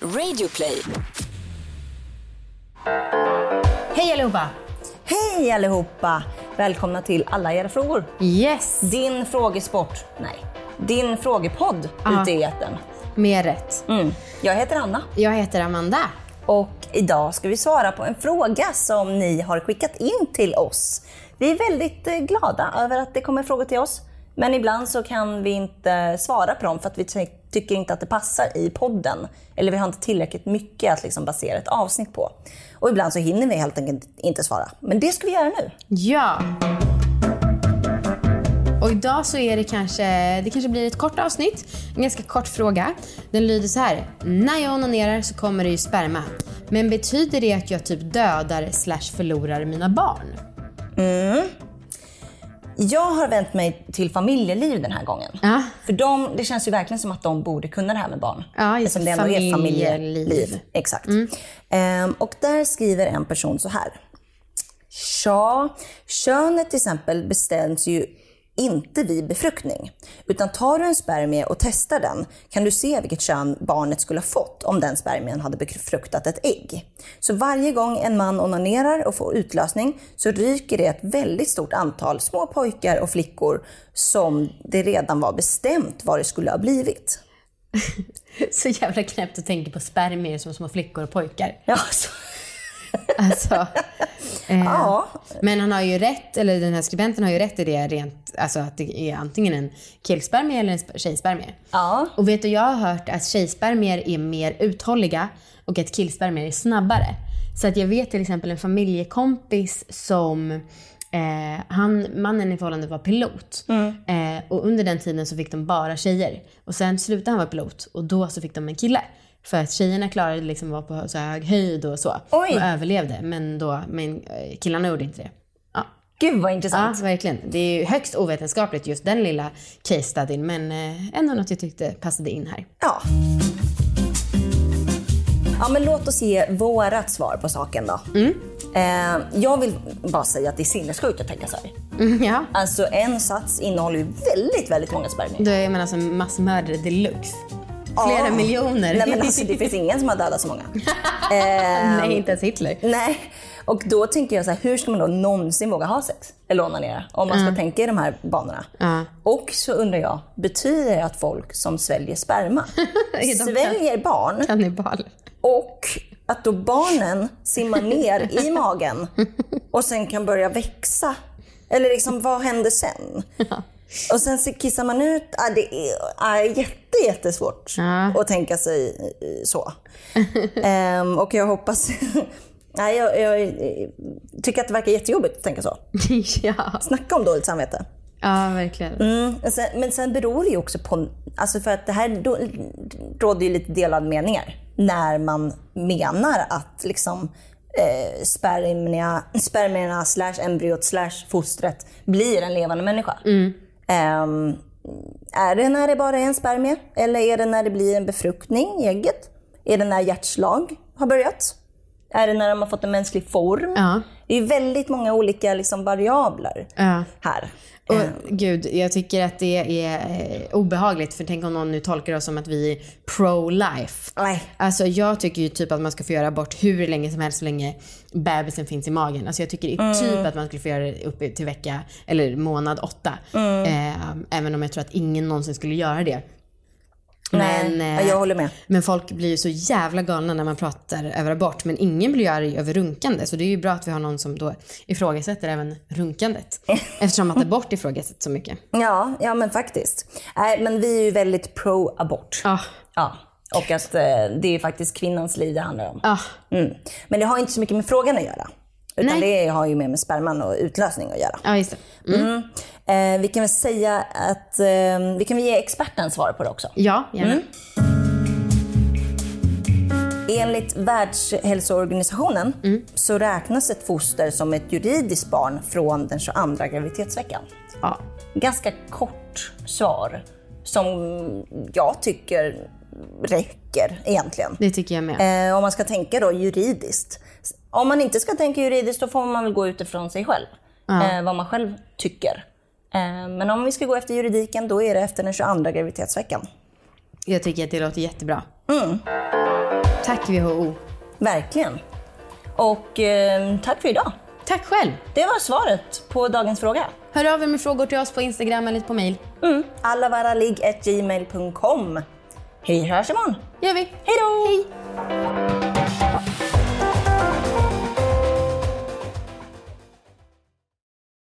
Radioplay. Hej allihopa! Hej allihopa! Välkomna till Alla era frågor. Yes! Din frågesport, nej, din frågepodd Ja. ute i etern. Mer rätt. Mm. Jag heter Anna Jag heter Amanda. och idag ska vi svara på en fråga som ni har skickat in till oss. Vi är väldigt eh, glada över att det kommer frågor till oss. Men ibland så kan vi inte svara på dem för att vi ty- tycker inte att det passar i podden. Eller vi har inte tillräckligt mycket att liksom basera ett avsnitt på. Och ibland så hinner vi helt enkelt inte svara. Men det ska vi göra nu. Ja. Och idag så är det kanske, det kanske blir ett kort avsnitt. En ganska kort fråga. Den lyder så här. När jag onanerar så kommer det ju sperma. Men betyder det att jag typ dödar slash förlorar mina barn? Jag har vänt mig till familjeliv den här gången. Ja. För de, det känns ju verkligen som att de borde kunna det här med barn. Ja, just Eftersom det. ändå är Familjeliv. Exakt. Ehm, och där skriver en person så här. Ja, könet till exempel bestäms ju inte vid befruktning. Utan tar du en spermie och testar den kan du se vilket kön barnet skulle ha fått om den spermien hade befruktat ett ägg. Så varje gång en man onanerar och får utlösning så ryker det ett väldigt stort antal små pojkar och flickor som det redan var bestämt vad det skulle ha blivit. Så jävla knäppt att tänka på spermier som små flickor och pojkar. Ja, så, Alltså, eh, ja. Men han har ju rätt, eller den här skribenten har ju rätt i det rent, alltså att det är antingen en killspermie eller en sp- tjejspermie. ja. Och vet du, jag har hört att tjejspermier är mer uthålliga och att killspermier är snabbare. Så att jag vet till exempel en familjekompis som eh, han, mannen i förhållandet var pilot. Eh, och under den tiden så fick de bara tjejer. Och sen slutade han vara pilot och då så fick de en kille. För att tjejerna klarade liksom vara på så hög höjd och så. Oj. Och överlevde. Men, då, men eh, killarna gjorde inte det. Ja. Gud vad Ja, intressant. verkligen. Det är ju högst ovetenskapligt just den lilla case studyn, men eh, ändå något jag tyckte passade in här. Ja. Ja, men låt oss ge vårat svar på saken då. Eh, jag vill bara säga att det är sinnessjukt att tänka så här. Mm, ja. Alltså en sats innehåller ju väldigt, väldigt många spermier. Är man alltså massmördare deluxe. Flera Ja. miljoner. Nej men alltså det finns ingen som har dödat så många. Eh, Nej, inte ens Hitler. nej. Och då tänker jag så här, hur ska man då någonsin våga ha sex? Eller onanera? Om man ska tänka i de här banorna. Ja. Och så undrar jag, betyder det att folk som sväljer sperma sväljer barn Kannibal. Och att då barnen simmar ner i magen och sen kan börja växa. Eller liksom, vad händer sen? Och sen så kissar man ut. Ah, det är ah, jätte, jättesvårt Ja. att tänka sig eh, så. Ehm, och jag hoppas... Nej, jag, jag eh, tycker att det verkar jättejobbigt att tänka så. ja. Snacka om dåligt samvete. ja, verkligen. Mm, men sen, men sen beror det ju också på, alltså för att det här då, råder ju lite delade meningar när man menar att liksom eh, spermierna, spermierna slash embryot slash fostret blir en levande människa. Um, är det när det bara är en spermie? Eller är det när det blir en befruktning i ägget? Är det när hjärtslag har börjat? Är det när de har fått en mänsklig form? Ja. Det är väldigt många olika liksom, variabler Ja. här. Och gud, jag tycker att det är eh, obehagligt för tänk om någon nu tolkar oss som att vi är pro-life. Nej. Alltså jag tycker ju typ att man ska få göra abort hur länge som helst så länge bebisen finns i magen. Alltså jag tycker Mm. typ att man skulle få göra det upp till vecka eller månad åtta. Mm. Eh, även om jag tror att ingen någonsin skulle göra det. Nej, Men, ja, eh, jag håller med. Men folk blir ju så jävla galna när man pratar över abort. Men ingen blir ju arg över runkande. Så det är ju bra att vi har någon som då ifrågasätter även runkandet. Eftersom att abort ifrågasätts så mycket. Ja, ja men faktiskt. Nej, men vi är ju väldigt pro-abort. Ah, Ja. Och att eh, det är faktiskt kvinnans liv det handlar om. ah, Mm. Men det har inte så mycket med frågan att göra. Utan Nej. det har ju mer med sperman och utlösning att göra. ja, just det. Mm. Eh, vi kan väl säga att eh, vi kan väl ge experten svar på det också. Ja, gärna. Mm. Enligt Världshälsoorganisationen så räknas ett foster som ett juridiskt barn från den 22 graviditetsveckan. Ja. Ganska kort svar som jag tycker räcker egentligen. Det tycker jag med. Eh, om man ska tänka då juridiskt. Om man inte ska tänka juridiskt då får man väl gå utifrån sig själv. Eh, vad man själv tycker. Eh, men om vi ska gå efter juridiken då är det efter den 22 graviditetsveckan. Jag tycker att det låter jättebra. Tack WHO. Verkligen. Och eh, tack för idag. Tack själv. Det var svaret på dagens fråga. Hör av er med frågor till oss på Instagram eller på mail. Mm. allavaraligg.gmail.com. Hej hörs imorgon. gör vi. Hej då! Hej!